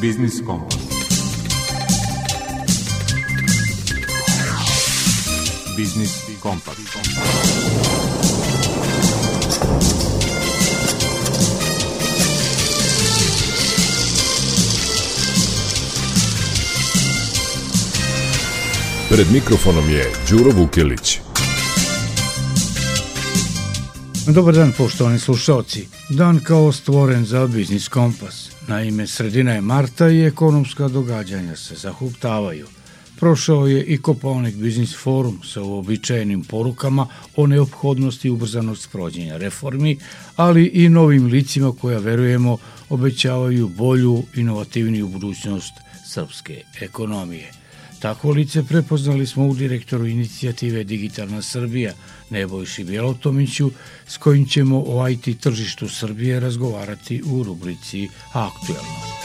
Biznis Kompas. Biznis Kompas. Pred mikrofonom je Đuro Vukelić. Dobar dan, poštovani slušalci. Dan kao stvoren za Biznis Kompas. Naime, sredina je marta i ekonomska događanja se zahuptavaju. Prošao je i Koponik Biznis Forum sa uobičajenim porukama o neophodnosti ubrzanog sprođenja reformi, ali i novim licima koja, verujemo, obećavaju bolju, inovativniju budućnost srpske ekonomije. Tako lice prepoznali smo u direktoru inicijative Digitalna Srbija, Nebojši Bjelotomiću, s kojim ćemo o IT tržištu Srbije razgovarati u rubrici Aktuelno.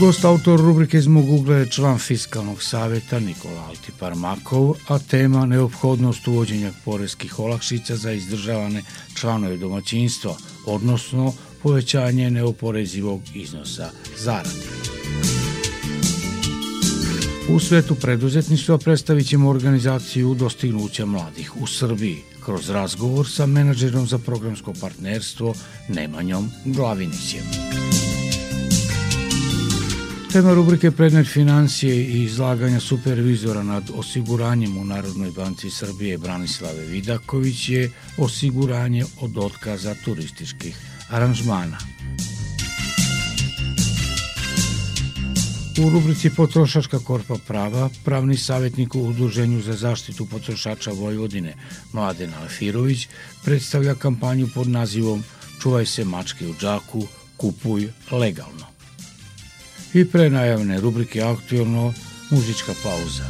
Gost autor rubrike iz mog ugla je član Fiskalnog saveta Nikola Altipar Makov, a tema neophodnost uvođenja poreskih olakšica za izdržavane članove domaćinstva, odnosno povećanje neoporezivog iznosa zarade. U svetu preduzetništva predstavit ćemo organizaciju dostignuća mladih u Srbiji kroz razgovor sa menadžerom za programsko partnerstvo Nemanjom Glavinićem. Tema rubrike Predmet financije i izlaganja supervizora nad osiguranjem u Narodnoj banci Srbije Branislave Vidaković je osiguranje od otkaza turističkih aranžmana. U rubrici Potrošačka korpa prava, pravni savjetnik u Udruženju za zaštitu potrošača Vojvodine, Mladen Alfirović, predstavlja kampanju pod nazivom Čuvaj se mačke u džaku, kupuj legalno. I pre najavne rubrike aktualno muzička pauza.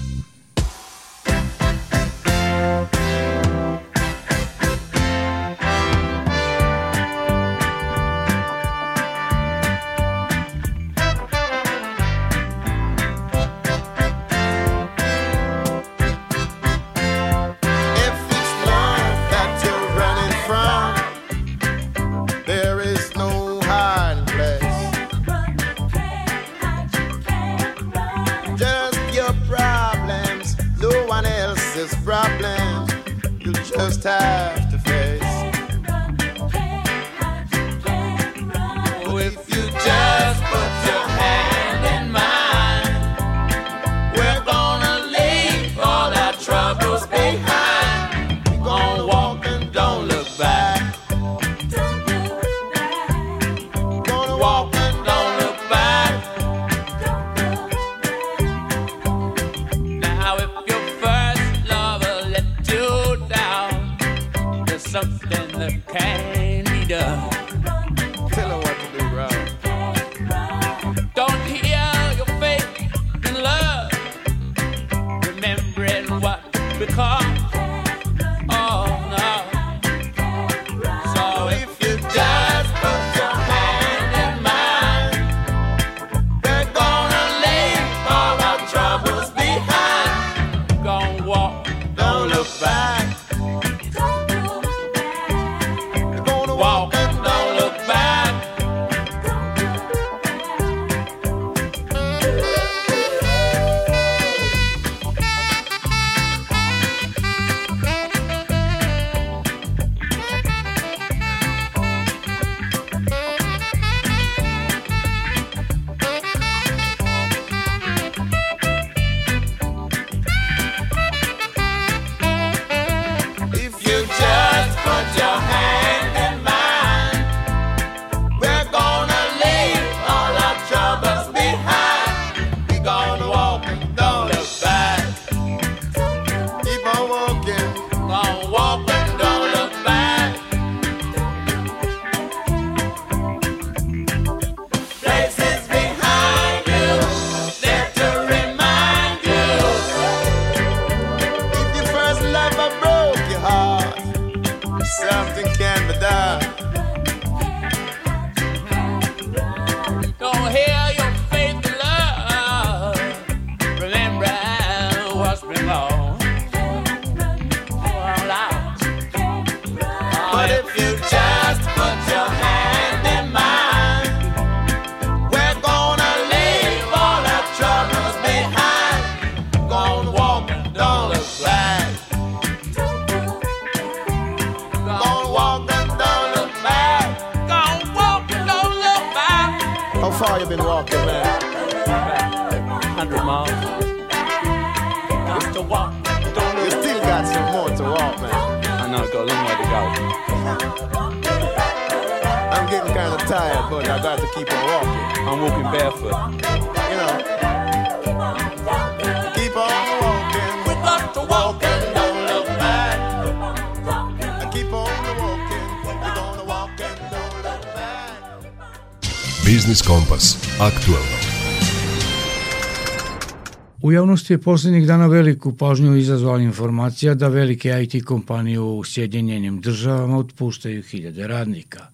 Biznis Kompas. Aktualno. U javnosti je poslednjih dana veliku pažnju izazvala informacija da velike IT kompanije u Sjedinjenim državama otpuštaju hiljade radnika.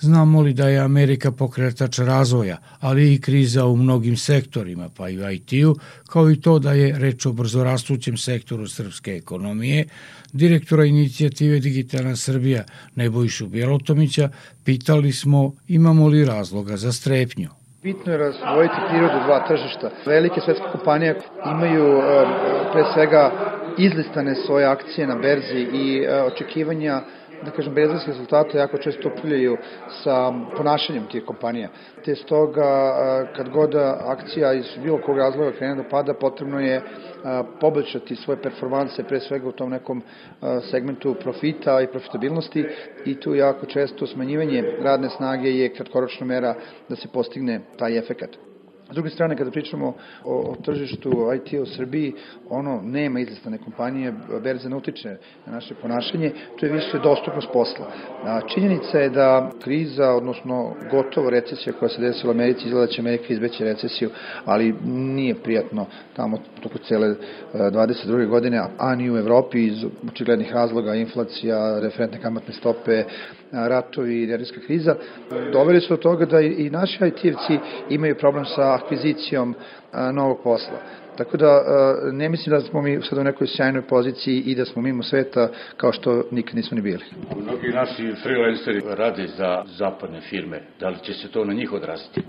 Znamo li da je Amerika pokretač razvoja, ali i kriza u mnogim sektorima, pa i u IT-u, kao i to da je reč o brzorastućem sektoru srpske ekonomije, direktora inicijative Digitalna Srbija Nebojšu Bjelotomića pitali smo imamo li razloga za strepnju. Bitno je razvojiti prirodu dva tržišta. Velike svetske kompanije imaju e, pre svega izlistane svoje akcije na berzi i e, očekivanja da kažem, berzanske rezultate jako često upravljaju sa ponašanjem tih kompanija. Te stoga, kad god akcija iz bilo kog razloga krene da pada, potrebno je poboljšati svoje performanse, pre svega u tom nekom segmentu profita i profitabilnosti i tu jako često smanjivanje radne snage je kratkoročna mera da se postigne taj efekat. S druge strane, kada pričamo o, o tržištu IT u Srbiji, ono nema izlistane kompanije, berze ne utiče na naše ponašanje, to je više dostupnost posla. A, činjenica je da kriza, odnosno gotovo recesija koja se desila u Americi, izgleda da će Amerika izbeći recesiju, ali nije prijatno tamo toko cele 22. godine, a ni u Evropi iz očiglednih razloga, inflacija, referentne kamatne stope, ratovi i energetska kriza, doveli su do toga da i naši IT-evci imaju problem sa akvizicijom novog posla. Tako da ne mislim da smo mi sad u nekoj sjajnoj poziciji i da smo mimo sveta kao što nikad nismo ni bili. Mnogi naši freelanceri rade za zapadne firme. Da li će se to na njih odraziti?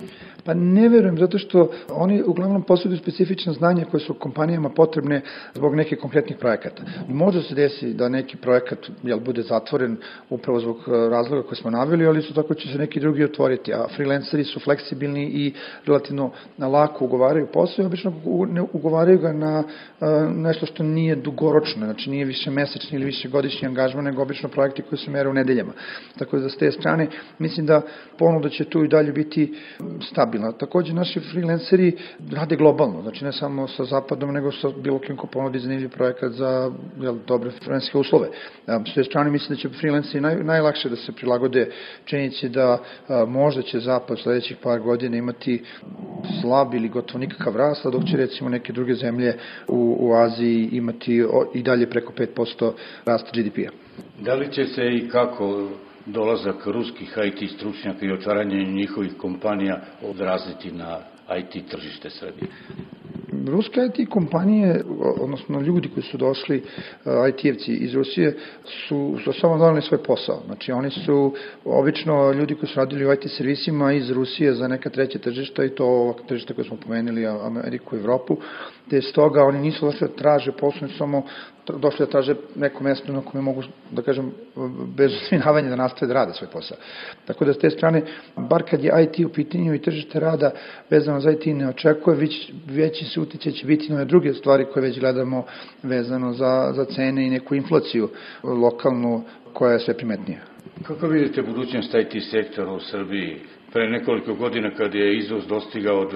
Pa ne verujem, zato što oni uglavnom posjeduju specifične znanje koje su kompanijama potrebne zbog nekih konkretnih projekata. Može se desi da neki projekat jel, bude zatvoren upravo zbog razloga koje smo naveli, ali su tako će se neki drugi otvoriti, a freelanceri su fleksibilni i relativno lako ugovaraju posao i obično ne ugovaraju ga na nešto što nije dugoročno, znači nije više mesečni ili više godišnji angažman, nego obično projekti koji se mere u nedeljama. Tako da s te strane mislim da ponuda će tu i dalje biti stabilna. Takođe naši freelanceri rade globalno, znači ne samo sa zapadom, nego sa bilo kim ko ponudi zanimljiv projekat za jel, dobre freelancerske uslove. S te strane mislim da će freelanceri naj, najlakše da se prilagode činjenici da a, možda će zapad sledećih par godina imati slab ili gotovo nikakav rast, a dok će recimo neke druge zemlje u, u Aziji imati i dalje preko 5% rasta GDP-a. Da li će se i kako dolazak ruskih IT stručnjaka i otvaranje njihovih kompanija odraziti na IT tržište Srbije? Ruske IT kompanije, odnosno ljudi koji su došli, IT-evci iz Rusije, su, su samo donali svoj posao. Znači, oni su obično ljudi koji su radili u IT servisima iz Rusije za neka treća tržišta i to tržišta koje smo pomenuli, Ameriku i Evropu, te stoga oni nisu došli da traže posao, samo došli da traže neko mesto na kome mogu, da kažem, bez osvinavanja da nastave da rade svoj posao. Tako da s te strane, bar kad je IT u pitanju i tržište rada vezano za IT ne očekuje, već, veći se utice će biti na druge stvari koje već gledamo vezano za, za cene i neku inflaciju lokalnu koja je sve primetnija. Kako vidite budućnost IT sektora u Srbiji? Pre nekoliko godina kad je izvoz dostigao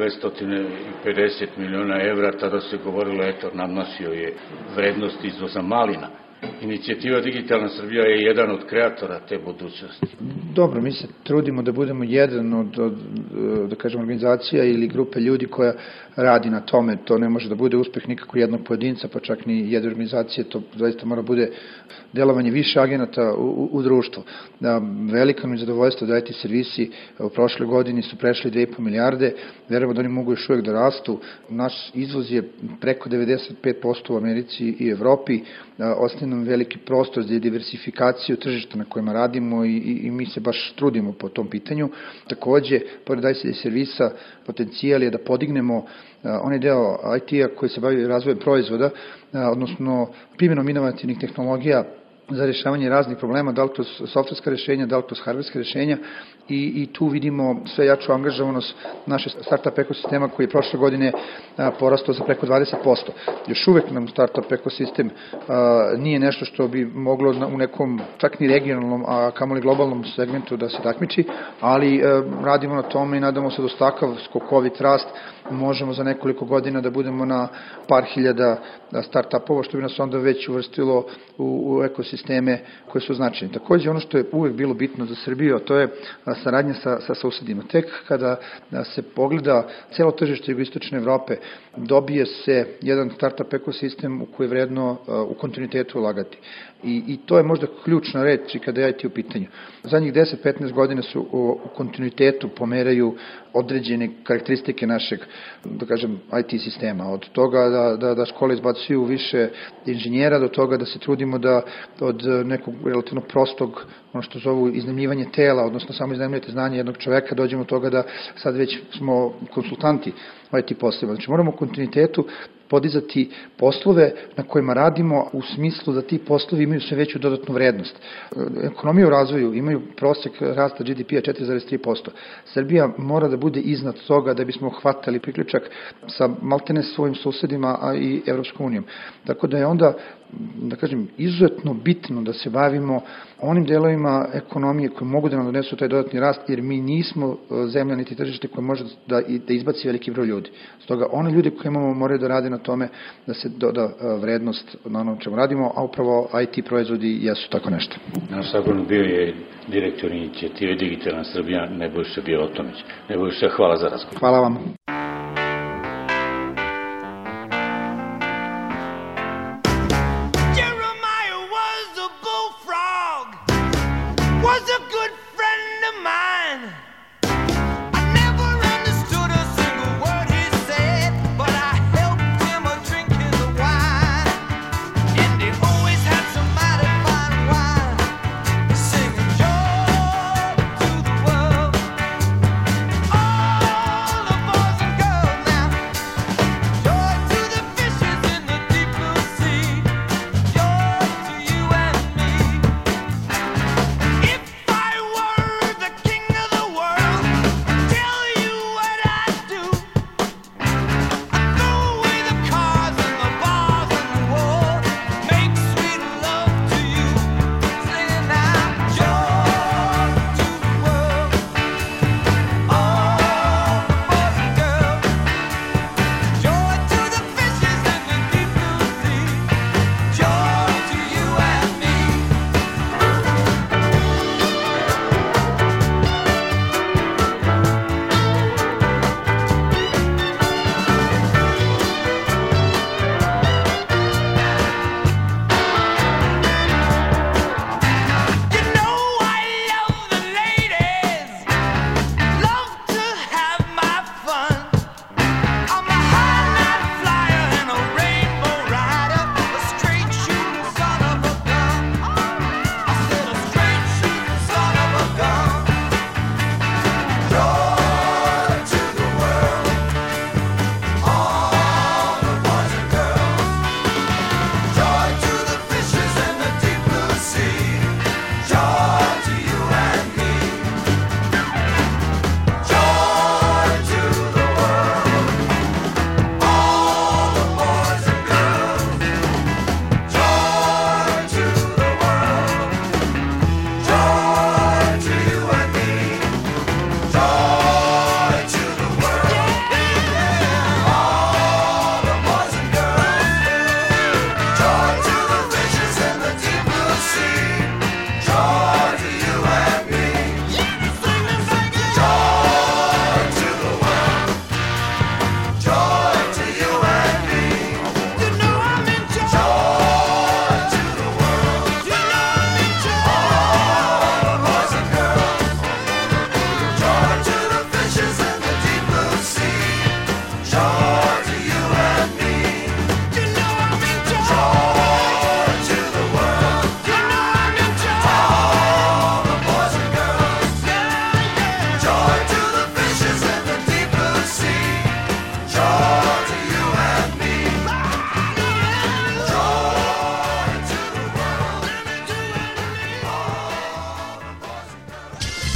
250 miliona evra, tada se govorilo, eto, nadnosio je vrednost izvoza malina. Inicijativa Digitalna Srbija je jedan od kreatora te budućnosti. Dobro, mi se trudimo da budemo jedan od, od da kažem, organizacija ili grupe ljudi koja radi na tome. To ne može da bude uspeh nikako jednog pojedinca, pa čak ni jedne organizacije, to zaista mora bude delovanje više agenata u, u, u društvu. Da, velika mi zadovoljstvo da IT servisi u prošle godini su prešli 2,5 milijarde, verujemo da oni mogu još uvek da rastu. Naš izvoz je preko 95% u Americi i Evropi, ostaje nam veliki prostor za diversifikaciju tržišta na kojima radimo i, i, i mi se baš trudimo po tom pitanju. Takođe, pored ICD servisa, potencijal je da podignemo onaj deo IT-a koji se bavi razvojem proizvoda, odnosno primjenom inovativnih tehnologija za rešavanje raznih problema, da li kroz softverska rešenja, da li kroz hardverska rešenja i, i tu vidimo sve jaču angažovanost naše startup ekosistema koji je prošle godine porastao za preko 20%. Još uvek nam startup ekosistem a, nije nešto što bi moglo na, u nekom čak ni regionalnom, a kamoli globalnom segmentu da se takmiči, ali a, radimo na tome i nadamo se da uz takav skokovit rast možemo za nekoliko godina da budemo na par hiljada startupova, što bi nas onda već uvrstilo u, u ekosisteme koje su značajne. Takođe, ono što je uvek bilo bitno za Srbiju, to je saradnja sa, sa susedima. Tek kada se pogleda celo tržište jugoistočne Evrope, dobije se jedan startup ekosistem u koji je vredno u kontinuitetu ulagati. I, I to je možda ključna reč i kada je IT u pitanju. Zadnjih 10-15 godina su u, u kontinuitetu pomeraju određene karakteristike našeg, da kažem, IT sistema. Od toga da, da, da škole izbacuju više inženjera, do toga da se trudimo da od nekog relativno prostog, ono što zovu iznemljivanje tela, odnosno samo iznemljujete znanje jednog čoveka, dođemo do toga da sad već smo konsultanti IT poslova. Znači moramo u kontinuitetu podizati poslove na kojima radimo u smislu da ti poslovi imaju sve veću dodatnu vrednost. Ekonomije u razvoju imaju prosek rasta GDP-a 4,3%. Srbija mora da bude iznad toga da bismo hvatali priključak sa maltene svojim susedima, a i Evropskom unijom. Tako da je onda da kažem, izuzetno bitno da se bavimo onim delovima ekonomije koje mogu da nam donesu taj dodatni rast, jer mi nismo e, zemlja niti tržište koje može da, da izbaci veliki broj ljudi. Stoga, one ljudi koje imamo moraju da rade na tome da se doda e, vrednost na onom čemu radimo, a upravo IT proizvodi jesu tako nešto. Naš sagovornik bio je direktor inicijative Digitalna Srbija Nebojša Bjelotomić. Nebojša, hvala za razgovor. Hvala vam.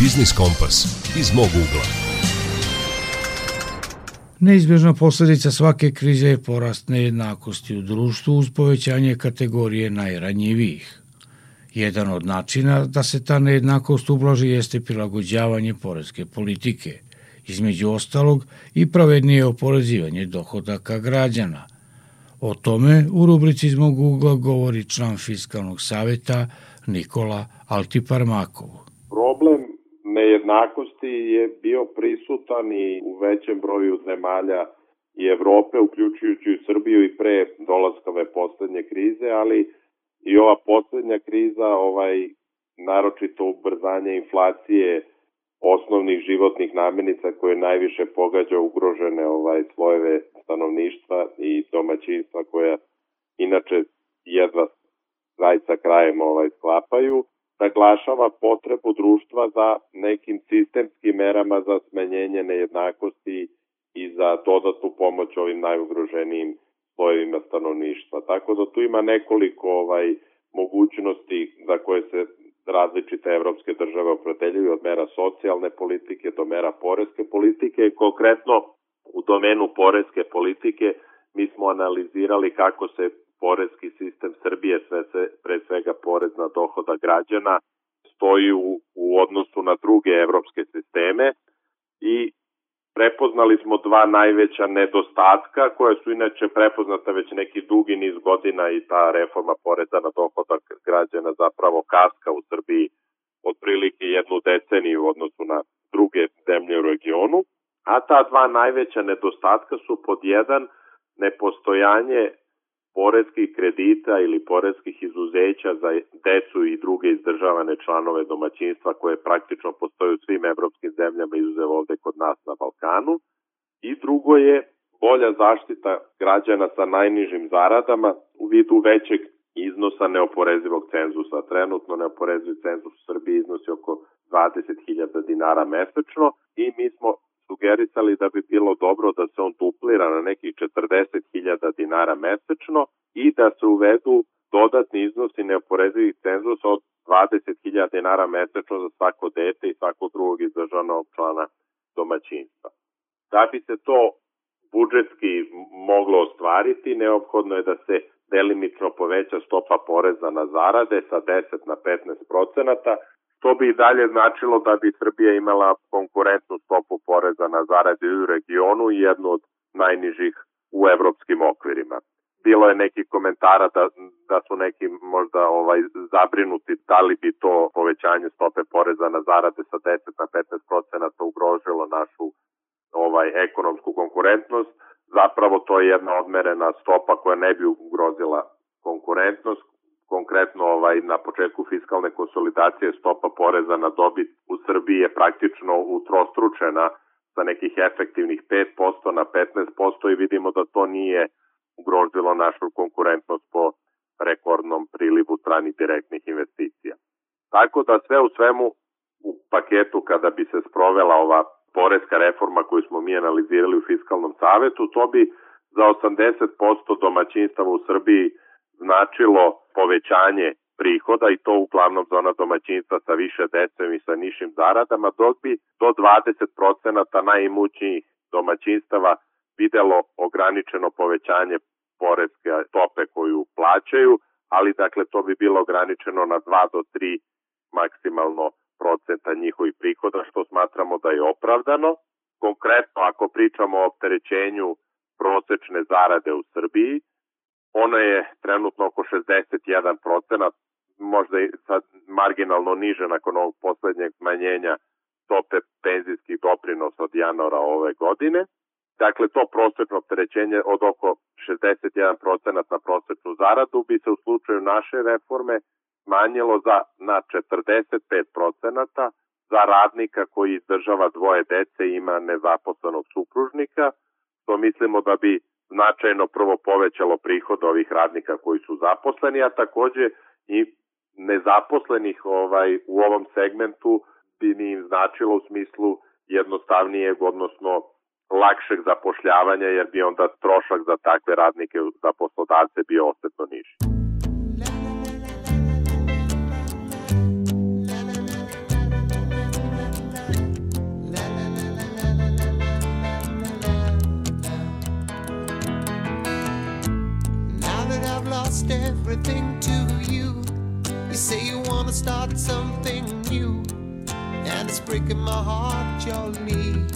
Biznis Kompas iz mog ugla. Neizbježna posljedica svake krize je porast nejednakosti u društvu uz povećanje kategorije najranjivijih. Jedan od načina da se ta nejednakost ublaži jeste prilagođavanje porezke politike, između ostalog i pravednije oporezivanje dohodaka građana. O tome u rubrici iz mog ugla govori član Fiskalnog saveta Nikola Altiparmakov. Problem nejednakosti je bio prisutan i u većem broju zemalja i Evrope, uključujući i Srbiju i pre dolaska ove poslednje krize, ali i ova poslednja kriza, ovaj naročito ubrzanje inflacije osnovnih životnih namirnica koje najviše pogađa ugrožene ovaj slojeve stanovništva i domaćinstva koja inače jedva kraj sa krajem ovaj sklapaju, naglašava potrebu društva za nekim sistemskim merama za smenjenje nejednakosti i za dodatnu pomoć ovim najugroženijim slojevima stanovništva. Tako da tu ima nekoliko ovaj mogućnosti za koje se različite evropske države opredeljuju od mera socijalne politike do mera poreske politike. Konkretno u domenu poreske politike mi smo analizirali kako se poreski sistem Srbije, sve se, pre svega porez na dohoda građana, stoji u, u odnosu na druge evropske sisteme i prepoznali smo dva najveća nedostatka koja su inače prepoznata već neki dugi niz godina i ta reforma poreza na dohodak građana zapravo kaska u Srbiji otprilike jednu deceniju u odnosu na druge zemlje u regionu. A ta dva najveća nedostatka su pod jedan nepostojanje poreskih kredita ili poreskih izuzeća za decu i druge izdržavane članove domaćinstva koje praktično postoje u svim evropskim zemljama izuzev ovde kod nas na Balkanu. I drugo je bolja zaštita građana sa najnižim zaradama u vidu većeg iznosa neoporezivog cenzusa. Trenutno neoporezivi cenzus u Srbiji iznosi oko 20.000 dinara mesečno i mi smo sugerisali da bi bilo dobro da se on duplira na nekih 40.000 dinara mesečno i da se uvedu dodatni iznosi neoporezivih cenzusa od 20.000 dinara mesečno za svako dete i svakog drugog izdržanog člana domaćinstva. Da bi se to budžetski moglo ostvariti, neophodno je da se delimično poveća stopa poreza na zarade sa 10 na 15 procenata, To bi i dalje značilo da bi Srbija imala konkurentnu stopu poreza na zarade u regionu i jednu od najnižih u evropskim okvirima. Bilo je neki komentara da, da su neki možda ovaj zabrinuti da li bi to povećanje stope poreza na zarade sa 10 na 15 procenata ugrožilo našu ovaj ekonomsku konkurentnost. Zapravo to je jedna odmerena stopa koja ne bi ugrozila konkurentnost, konkretno ovaj na početku fiskalne konsolidacije stopa poreza na dobit u Srbiji je praktično utrostručena sa nekih efektivnih 5% na 15% i vidimo da to nije ugrozilo našu konkurentnost po rekordnom prilivu stranih direktnih investicija. Tako da sve u svemu u paketu kada bi se sprovela ova poreska reforma koju smo mi analizirali u Fiskalnom savetu, to bi za 80% domaćinstava u Srbiji značilo povećanje prihoda i to uglavnom za ona domaćinstva sa više decem i sa nišim zaradama, dok bi do 20% najimućnijih domaćinstava videlo ograničeno povećanje poreske stope koju plaćaju, ali dakle to bi bilo ograničeno na 2 do 3 maksimalno procenta njihovih prihoda, što smatramo da je opravdano. Konkretno, ako pričamo o opterećenju prosečne zarade u Srbiji, Ona je trenutno oko 61 procenat, možda i sad marginalno niže nakon ovog poslednjeg smanjenja stope penzijskih doprinosa od januara ove godine. Dakle, to prosečno opterećenje od oko 61% na prosečnu zaradu bi se u slučaju naše reforme smanjilo za, na 45% za radnika koji izdržava dvoje dece i ima nezaposlenog supružnika, što mislimo da bi značajno prvo povećalo prihod ovih radnika koji su zaposleni, a takođe i nezaposlenih ovaj u ovom segmentu bi ni im značilo u smislu jednostavnijeg, odnosno lakšeg zapošljavanja, jer bi onda trošak za takve radnike za poslodavce bio osetno niži. lost everything to you. You say you wanna start something new, and it's breaking my heart you're leaving.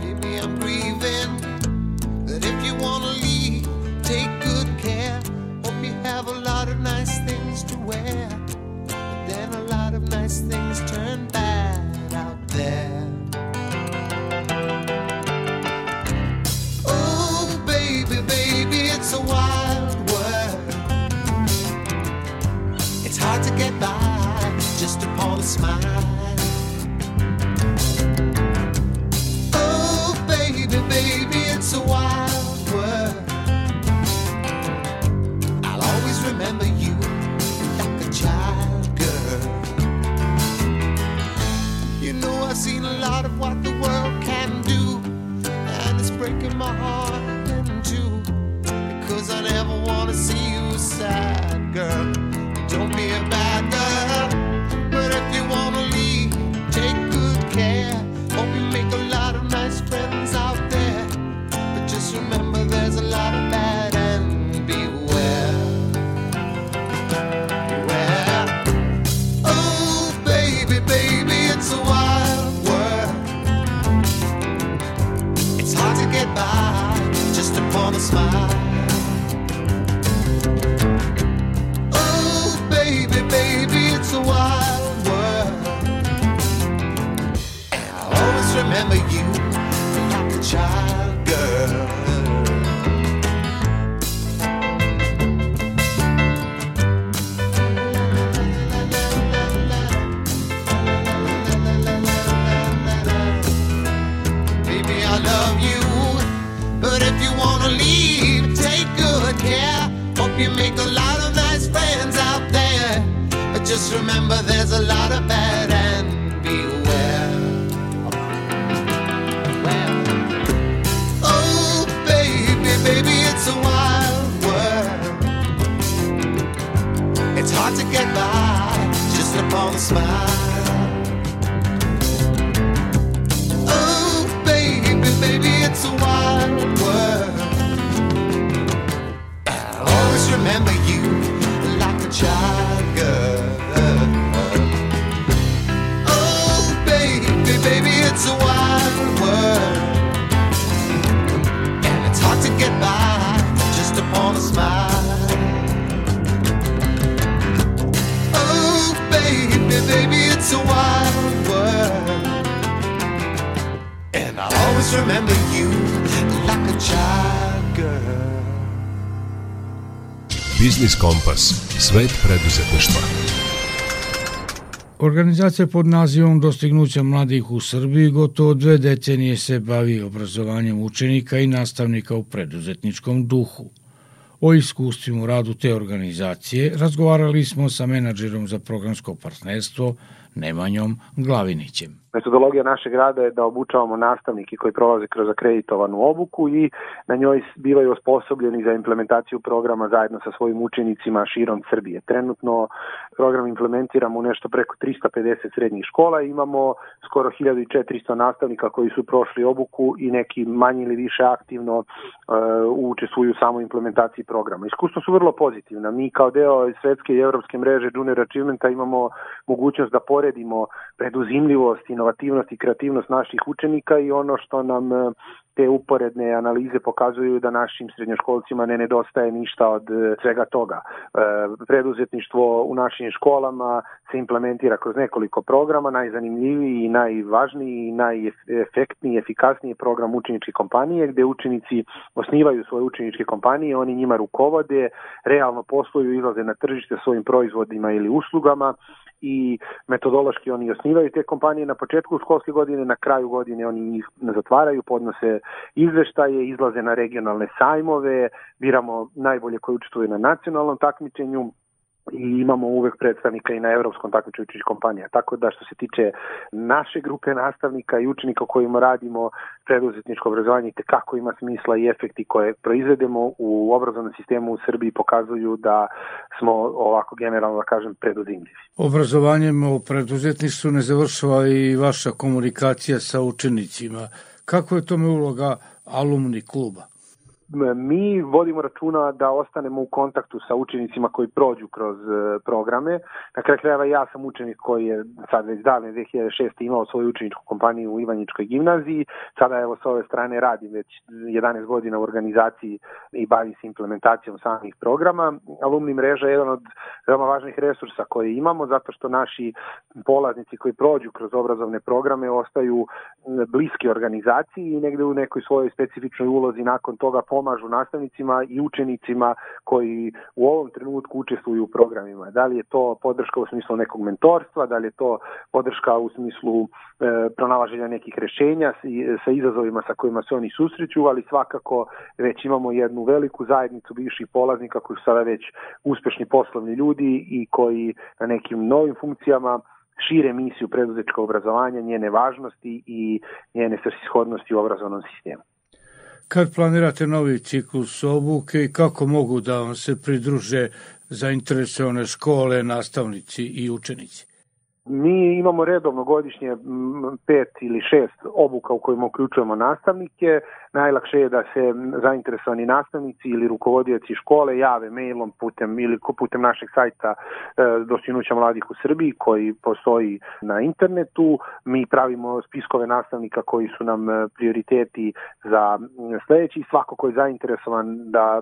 Maybe I'm grieving, but if you wanna remember you like a child girl. Baby, I love you. But if you wanna leave, take good care. Hope you make a lot of nice friends out there. But just remember there's a lot of bad smile. Remember you like a child girl. Biznis Kompas. Svet preduzetništva. Organizacija pod nazivom Dostignuća mladih u Srbiji gotovo dve decenije se bavi obrazovanjem učenika i nastavnika u preduzetničkom duhu. O iskustvima u radu te organizacije razgovarali smo sa menadžerom za programsko partnerstvo Nemanjom Glavinićem. Metodologija našeg rada je da obučavamo nastavnike koji prolaze kroz akreditovanu obuku i na njoj bivaju osposobljeni za implementaciju programa zajedno sa svojim učenicima širom Srbije. Trenutno program implementiramo u nešto preko 350 srednjih škola i imamo skoro 1400 nastavnika koji su prošli obuku i neki manje ili više aktivno uh, učestvuju u samoj implementaciji programa. Iskustva su vrlo pozitivna. Mi kao deo svetske i evropske mreže Junior Achievementa imamo mogućnost da poredimo preduzimljivost, inovativnost i kreativnost naših učenika i ono što nam e, te uporedne analize pokazuju da našim srednjoškolcima ne nedostaje ništa od e, svega toga. E, preduzetništvo u našim školama se implementira kroz nekoliko programa, najzanimljiviji i najvažniji i najefektniji, efikasniji program učeničke kompanije gde učenici osnivaju svoje učeničke kompanije, oni njima rukovode, realno posluju, izlaze na tržište svojim proizvodima ili uslugama i metodološki oni osnivaju te kompanije. Na početku školske godine, na kraju godine oni ih zatvaraju, podnose izveštaje, izlaze na regionalne sajmove, biramo najbolje koji učestvuju na nacionalnom takmičenju, i imamo uvek predstavnika i na evropskom takmičenju kompanija. Tako da što se tiče naše grupe nastavnika i učenika kojima radimo preduzetničko obrazovanje te kako ima smisla i efekti koje proizvedemo u obrazovnom sistemu u Srbiji pokazuju da smo ovako generalno da kažem preduzimljivi. Obrazovanjem u preduzetništvu ne završava i vaša komunikacija sa učenicima. Kako je tome uloga alumni kluba? Mi vodimo računa da ostanemo u kontaktu sa učenicima koji prođu kroz e, programe. Na kraju krajeva ja sam učenik koji je sad već davne 2006. imao svoju učeničku kompaniju u Ivanjičkoj gimnaziji. Sada evo s ove strane radim već 11 godina u organizaciji i bavim se implementacijom samih programa. Alumni mreža je jedan od veoma važnih resursa koje imamo zato što naši polaznici koji prođu kroz obrazovne programe ostaju bliski organizaciji i negde u nekoj svojoj specifičnoj ulozi nakon toga pomažu nastavnicima i učenicima koji u ovom trenutku učestvuju u programima. Da li je to podrška u smislu nekog mentorstva, da li je to podrška u smislu e, pronalaženja nekih rešenja sa izazovima sa kojima se oni susreću, ali svakako već imamo jednu veliku zajednicu bivših polaznika koji su sada već uspešni poslovni ljudi i koji na nekim novim funkcijama šire misiju preduzetčkog obrazovanja, njene važnosti i njene svrsishodnosti u obrazovnom sistemu. Kad planirate novi ciklus obuke i kako mogu da vam se pridruže zainteresovane škole, nastavnici i učenici? Mi imamo redovno godišnje pet ili šest obuka u kojima uključujemo nastavnike. Najlakše je da se zainteresovani nastavnici ili rukovodioci škole jave mailom putem ili putem našeg sajta e, Dostignuća mladih u Srbiji koji postoji na internetu. Mi pravimo spiskove nastavnika koji su nam e, prioriteti za sledeći. Svako ko je zainteresovan da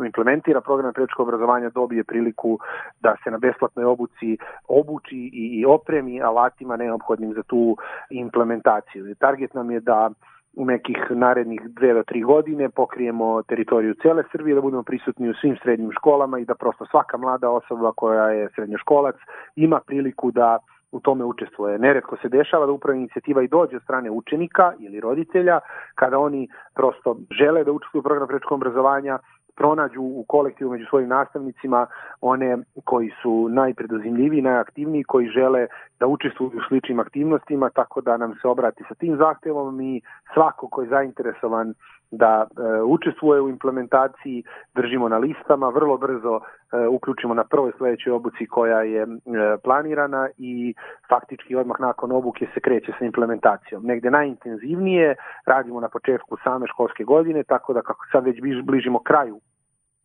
e, implementira program prečkog obrazovanja dobije priliku da se na besplatnoj obuci obuči i i opremi alatima neophodnim za tu implementaciju. Target nam je da u nekih narednih dve do tri godine pokrijemo teritoriju cele Srbije, da budemo prisutni u svim srednjim školama i da prosto svaka mlada osoba koja je srednjoškolac ima priliku da u tome učestvuje. Neretko se dešava da upravo inicijativa i dođe od strane učenika ili roditelja, kada oni prosto žele da učestvuju u programu prečkog obrazovanja, pronađu u kolektivu među svojim nastavnicima one koji su najpredozimljiviji, najaktivniji, koji žele da učestvuju u sličnim aktivnostima, tako da nam se obrati sa tim zahtevom. Mi svako ko je zainteresovan da e, učestvuje u implementaciji, držimo na listama, vrlo brzo e, uključimo na prvoj sledećoj obuci koja je e, planirana i faktički odmah nakon obuke se kreće sa implementacijom. Negde najintenzivnije radimo na početku same školske godine, tako da kako sad već bližimo kraju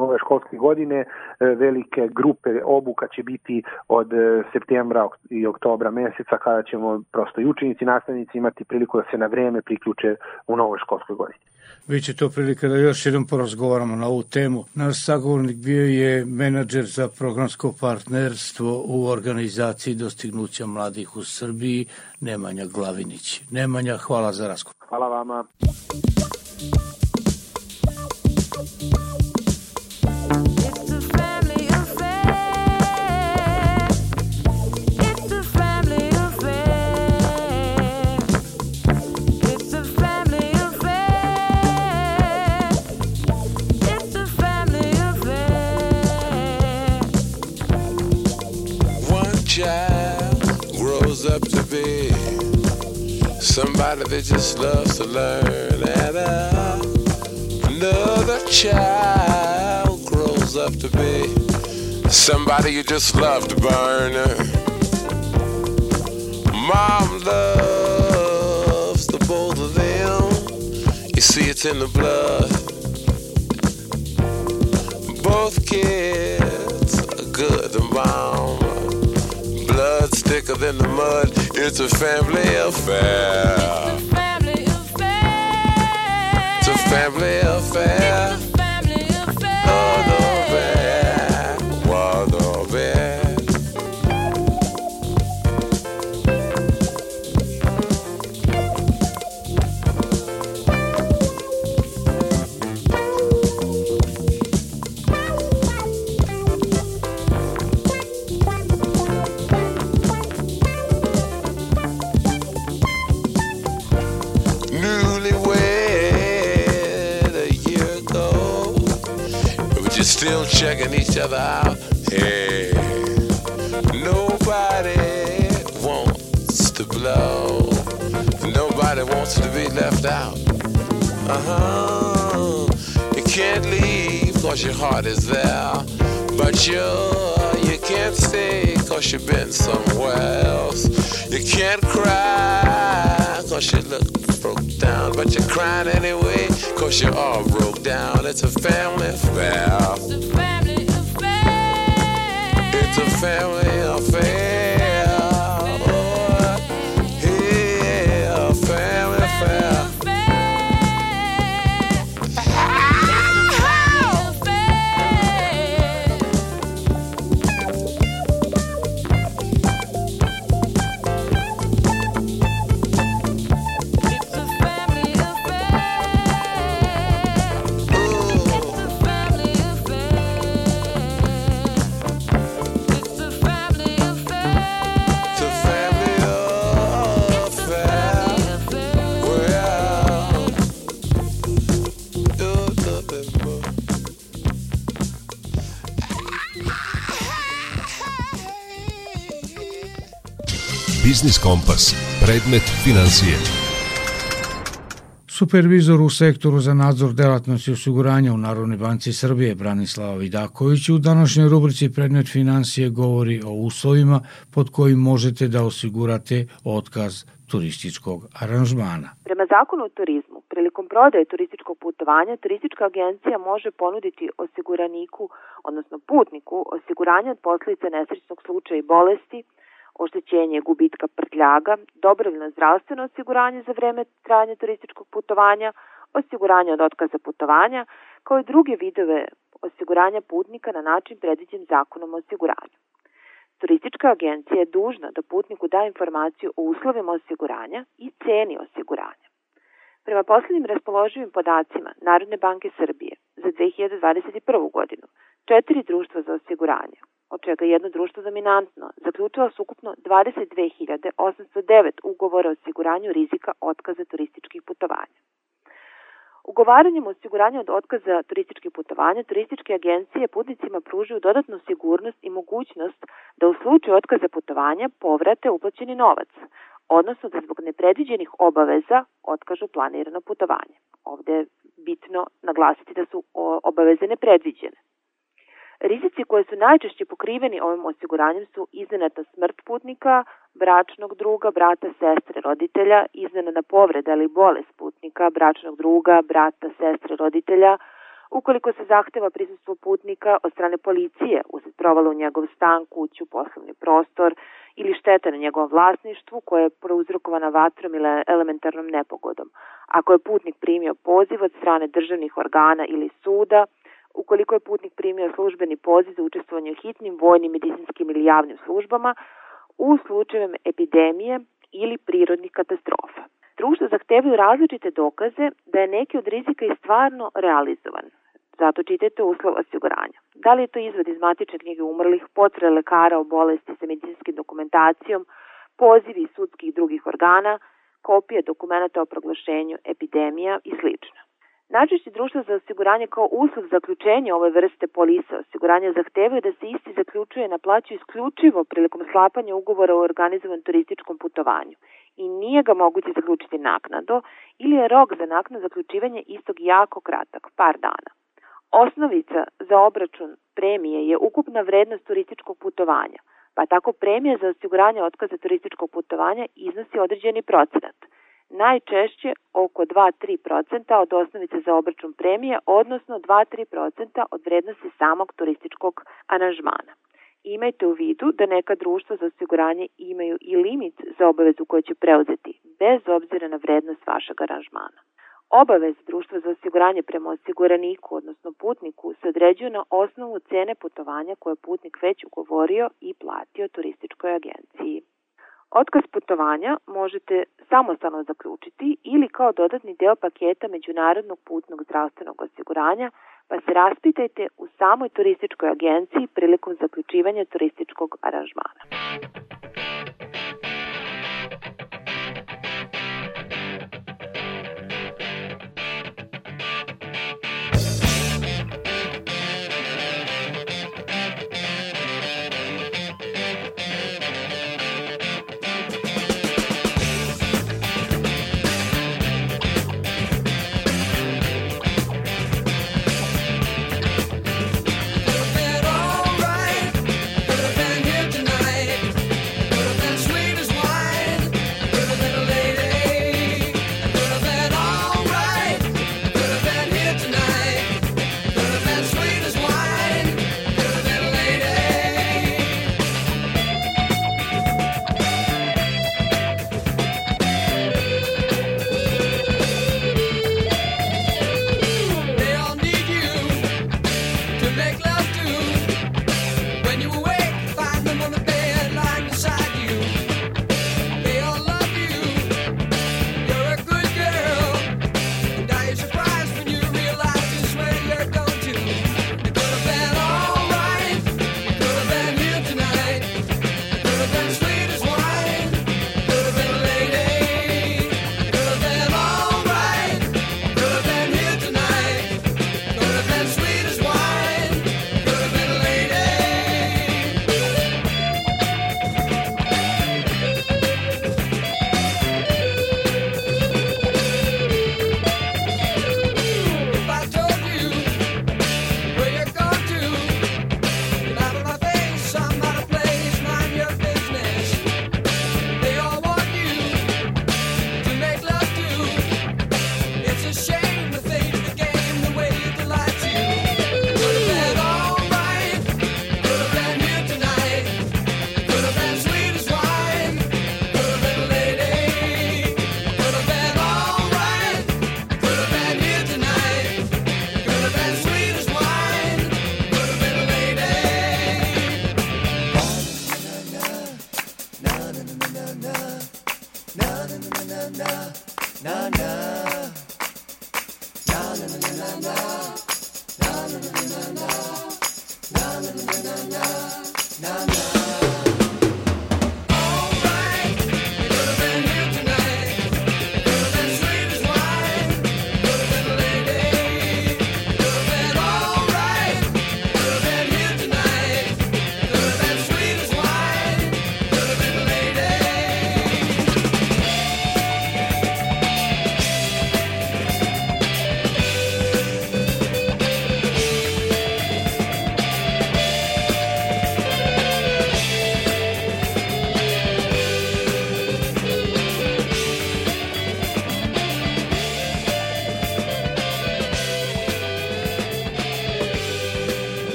ove školske godine e, velike grupe obuka će biti od e, septembra i oktobra meseca kada ćemo prosto i učenici i nastavnici imati priliku da se na vreme priključe u novoj školskoj godini. Biće to prilika da još jednom porazgovaramo na ovu temu. Naš sagovornik bio je menadžer za programsko partnerstvo u organizaciji dostignuća mladih u Srbiji, Nemanja Glavinić. Nemanja, hvala za razgovor. Hvala vama. Somebody that just loves to learn. And uh, another child grows up to be somebody you just love to burn. Mom loves the both of them. You see, it's in the blood. Both kids thicker than the mud. It's a family affair. It's a family affair. It's a family affair. Uh huh. You can't leave cause your heart is there. But you, you can't stay cause you've been somewhere else. You can't cry Cause you look broke down, but you're crying anyway. Cause you're all broke down. It's a family affair. It's a family affair. It's a family Biznis Kompas. Predmet financije. Supervizor u sektoru za nadzor delatnosti osiguranja u Narodnoj banci Srbije Branislava Vidaković u današnjoj rubrici Predmet financije govori o uslovima pod kojim možete da osigurate otkaz turističkog aranžmana. Prema zakonu o turizmu, prilikom prodaje turističkog putovanja, turistička agencija može ponuditi osiguraniku, odnosno putniku, osiguranje od posljedica nesrećnog slučaja i bolesti, oštećenje gubitka prtljaga, dobrovoljno zdravstveno osiguranje za vreme trajanja turističkog putovanja, osiguranje od otkaza putovanja, kao i druge vidove osiguranja putnika na način predviđen zakonom o osiguranju. Turistička agencija je dužna da putniku da informaciju o uslovima osiguranja i ceni osiguranja. Prema poslednjim raspoloživim podacima Narodne banke Srbije za 2021. godinu, četiri društva za osiguranje, od čega je jedno društvo dominantno, zaključilo su ukupno 22.809 ugovora o osiguranju rizika otkaza turističkih putovanja. Ugovaranjem osiguranja od otkaza turističkih putovanja, turističke agencije putnicima pružuju dodatnu sigurnost i mogućnost da u slučaju otkaza putovanja povrate uplaćeni novac, odnosno da zbog nepredviđenih obaveza otkažu planirano putovanje. Ovde je bitno naglasiti da su obaveze nepredviđene. Rizici koji su najčešće pokriveni ovim osiguranjem su iznenadna smrt putnika, bračnog druga, brata, sestre, roditelja, iznenadna povreda ili bolest putnika, bračnog druga, brata, sestre, roditelja, ukoliko se zahteva prisustvo putnika od strane policije usled provala u njegov stan, kuću, poslovni prostor ili šteta na njegovom vlasništvu koja je prouzrokovana vatrom ili elementarnom nepogodom. Ako je putnik primio poziv od strane državnih organa ili suda, ukoliko je putnik primio službeni poziv za učestvovanje u hitnim, vojnim, medicinskim ili javnim službama, u slučajevima epidemije ili prirodnih katastrofa. Društva zahtevaju različite dokaze da je neki od rizika i stvarno realizovan. Zato čitajte uslov osiguranja. Da li je to izvod iz matične knjige umrlih, potvrde lekara o bolesti sa medicinskim dokumentacijom, pozivi sudskih i drugih organa, kopije dokumenta o proglašenju epidemija i slično. Najčešće društva za osiguranje kao uslov zaključenja ove vrste polisa osiguranja zahtevaju da se isti zaključuje i naplaćuje isključivo prilikom sklapanja ugovora o organizovanom turističkom putovanju i nije ga moguće zaključiti naknado ili je rok za naknad zaključivanje istog jako kratak, par dana. Osnovica za obračun premije je ukupna vrednost turističkog putovanja, pa tako premija za osiguranje otkaza turističkog putovanja iznosi određeni procenat – najčešće oko 2-3% od osnovice za obračun premije, odnosno 2-3% od vrednosti samog turističkog aranžmana. Imajte u vidu da neka društva za osiguranje imaju i limit za obavezu koju će preuzeti, bez obzira na vrednost vašeg aranžmana. Obavez društva za osiguranje prema osiguraniku, odnosno putniku, se određuju na osnovu cene putovanja koje je putnik već ugovorio i platio turističkoj agenciji. Otkaz putovanja možete samostalno zaključiti ili kao dodatni deo paketa Međunarodnog putnog zdravstvenog osiguranja, pa se raspitajte u samoj turističkoj agenciji prilikom zaključivanja turističkog aranžmana.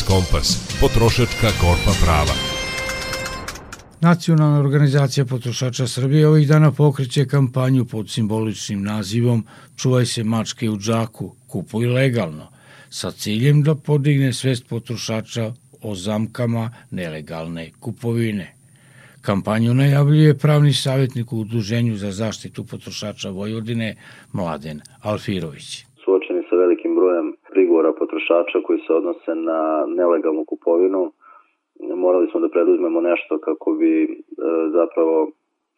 Biznis Kompas, potrošačka korpa prava. Nacionalna organizacija potrošača Srbije ovih dana pokreće kampanju pod simboličnim nazivom Čuvaj se mačke u džaku, kupuj legalno, sa ciljem da podigne svest potrošača o zamkama nelegalne kupovine. Kampanju najavljuje pravni savjetnik u Udruženju za zaštitu potrošača Vojvodine Mladen Alfirović. Potrošača koji se odnose na nelegalnu kupovinu, morali smo da preduzmemo nešto kako bi e, zapravo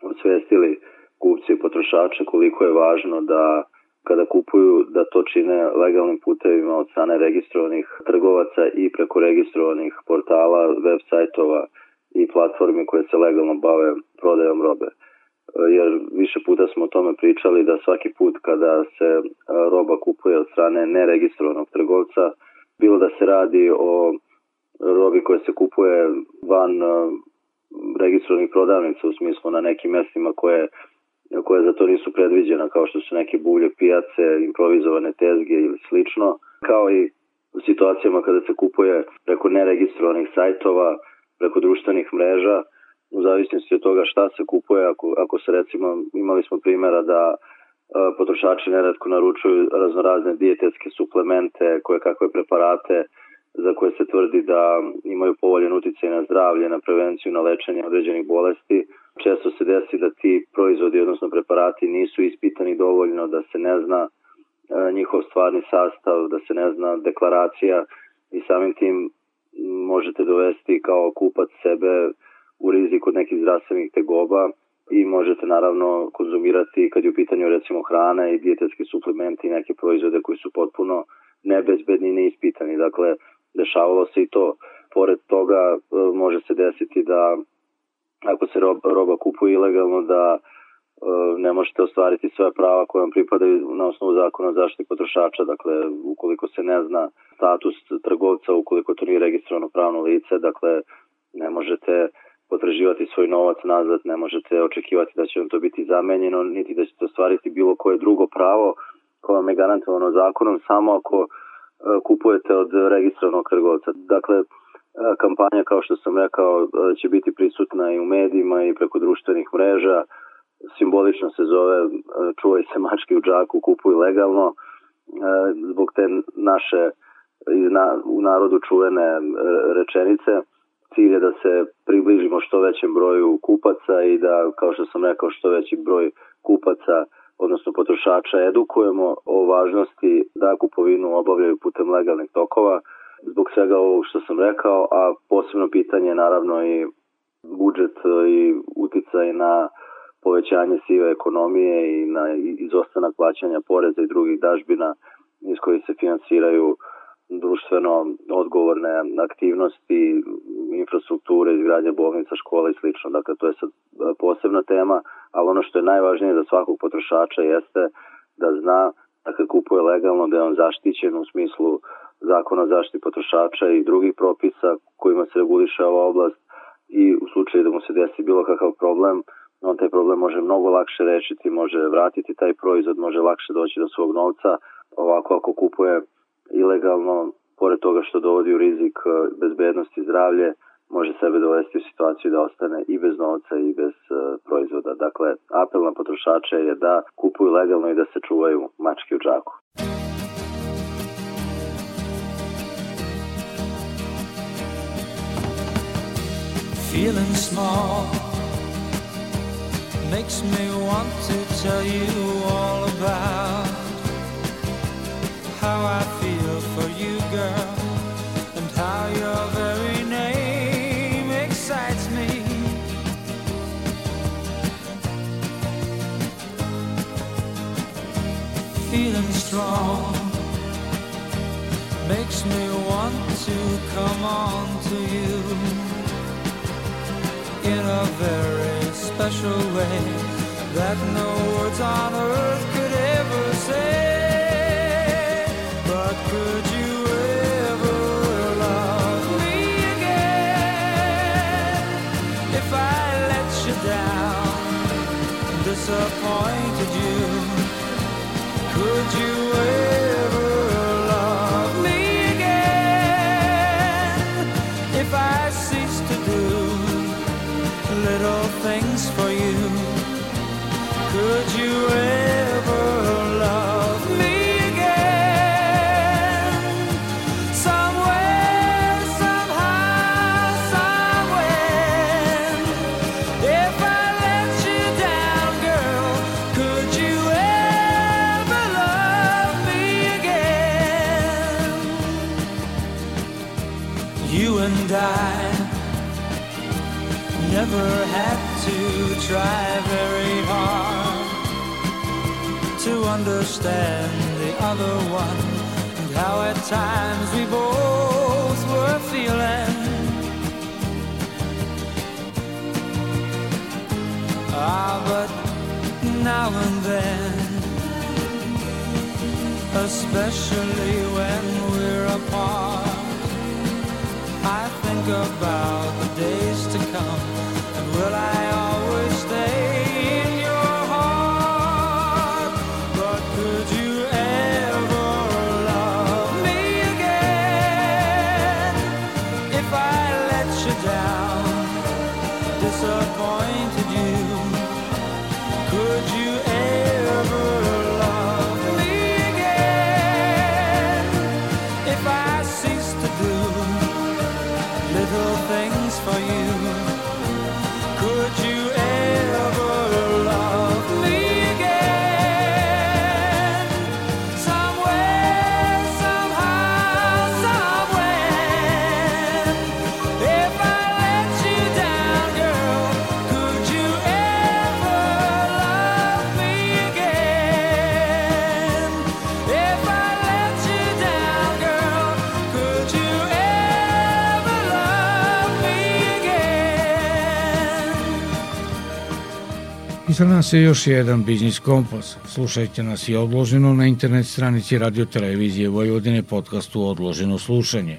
osvestili kupci i potrošače koliko je važno da kada kupuju da to čine legalnim putevima od strane registrovanih trgovaca i preko registrovanih portala, web sajtova i platformi koje se legalno bave prodajom robe. Jer više puta smo o tome pričali da svaki put kada se roba kupuje od strane neregistrovanog trgovca, bilo da se radi o robi koja se kupuje van registrovanih prodavnica u smislu na nekim mestima koje koje za to nisu predviđena kao što su neke bulje pijace, improvizovane tezge ili slično, kao i u situacijama kada se kupuje preko neregistrovanih sajtova, preko društvenih mreža, u zavisnosti od toga šta se kupuje, ako, ako se recimo, imali smo primjera da potrošači neretko naručuju raznorazne dijetetske suplemente, koje kakve preparate za koje se tvrdi da imaju povoljen uticaj na zdravlje, na prevenciju, na lečenje određenih bolesti. Često se desi da ti proizvodi, odnosno preparati, nisu ispitani dovoljno, da se ne zna njihov stvarni sastav, da se ne zna deklaracija i samim tim možete dovesti kao kupac sebe u riziku od nekih zdravstvenih tegoba i možete naravno konzumirati kad je u pitanju recimo hrana i dijetetski suplementi i neke proizvode koji su potpuno nebezbedni i neispitani. Dakle, dešavalo se i to. Pored toga može se desiti da ako se roba, kupuje ilegalno da ne možete ostvariti sve prava koje vam pripadaju na osnovu zakona o zaštiti potrošača. Dakle, ukoliko se ne zna status trgovca, ukoliko to nije registrovano pravno lice, dakle, ne možete potraživati svoj novac nazad, ne možete očekivati da će vam to biti zamenjeno, niti da ćete ostvariti bilo koje drugo pravo koje vam je garantovano zakonom, samo ako kupujete od registrovanog trgovca. Dakle, kampanja, kao što sam rekao, će biti prisutna i u medijima i preko društvenih mreža. Simbolično se zove čuvaj se mačke u džaku, kupuj legalno. Zbog te naše u narodu čuvene rečenice cilj je da se približimo što većem broju kupaca i da, kao što sam rekao, što veći broj kupaca odnosno potrošača edukujemo o važnosti da kupovinu obavljaju putem legalnih tokova. Zbog svega ovog što sam rekao, a posebno pitanje je naravno i budžet i uticaj na povećanje sive ekonomije i na izostanak plaćanja poreza i drugih dažbina iz kojih se finansiraju društveno odgovorne aktivnosti, infrastrukture, izgradnje bolnica, škola i slično. Dakle, to je sad posebna tema, ali ono što je najvažnije za svakog potrošača jeste da zna da kad kupuje legalno da je on zaštićen u smislu zakona o zaštiti potrošača i drugih propisa kojima se reguliše ova oblast i u slučaju da mu se desi bilo kakav problem, on taj problem može mnogo lakše rešiti, može vratiti taj proizvod, može lakše doći do svog novca. Ovako ako kupuje ilegalno, pored toga što dovodi u rizik e, bezbednosti i zdravlje, može sebe dovesti u situaciju da ostane i bez novca i bez uh, proizvoda. Dakle, apel na potrošače je da kupuju legalno i da se čuvaju mačke u džaku. Feeling small makes me want to tell you all about how I feeling strong makes me want to come on to you in a very special way that no words on earth could ever say. But could you ever love me again if I let you down? Disappoint understand the other one and how at times we both were feeling. Ah, but now and then, especially when we're apart, I think about Iza nas je još jedan Biznis Kompas. Slušajte nas i odloženo na internet stranici radio televizije Vojvodine podcastu Odloženo slušanje.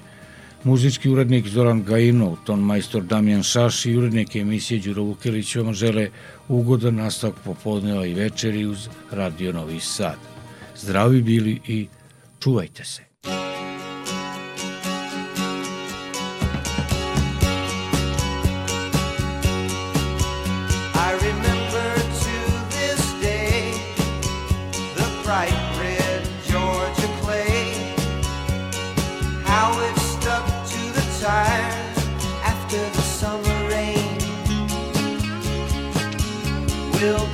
Muzički urednik Zoran Gajino, ton majstor Damjan Šaš i urednik emisije Đuro Vukilić vam žele ugodan nastavak popodneva i večeri uz Radio Novi Sad. Zdravi bili i čuvajte se. will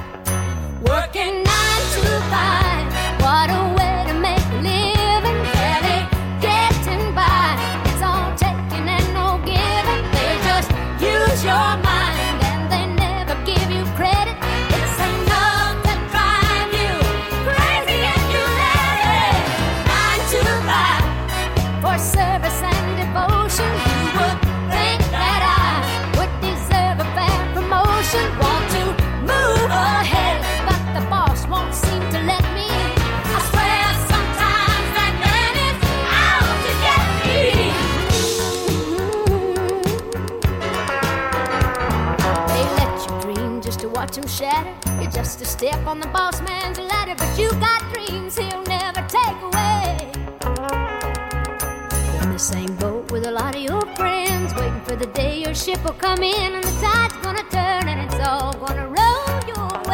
for service and devotion. You would think that I would deserve a fair promotion. Want to move ahead, but the boss won't seem to let me. I swear sometimes that man is out to get me. Mm-hmm. They let you dream just to watch shatter. You're just a step on the boss man's ladder, but you got dreams he'll same boat with a lot of your friends, waiting for the day your ship will come in and the tide's gonna turn and it's all gonna roll your way.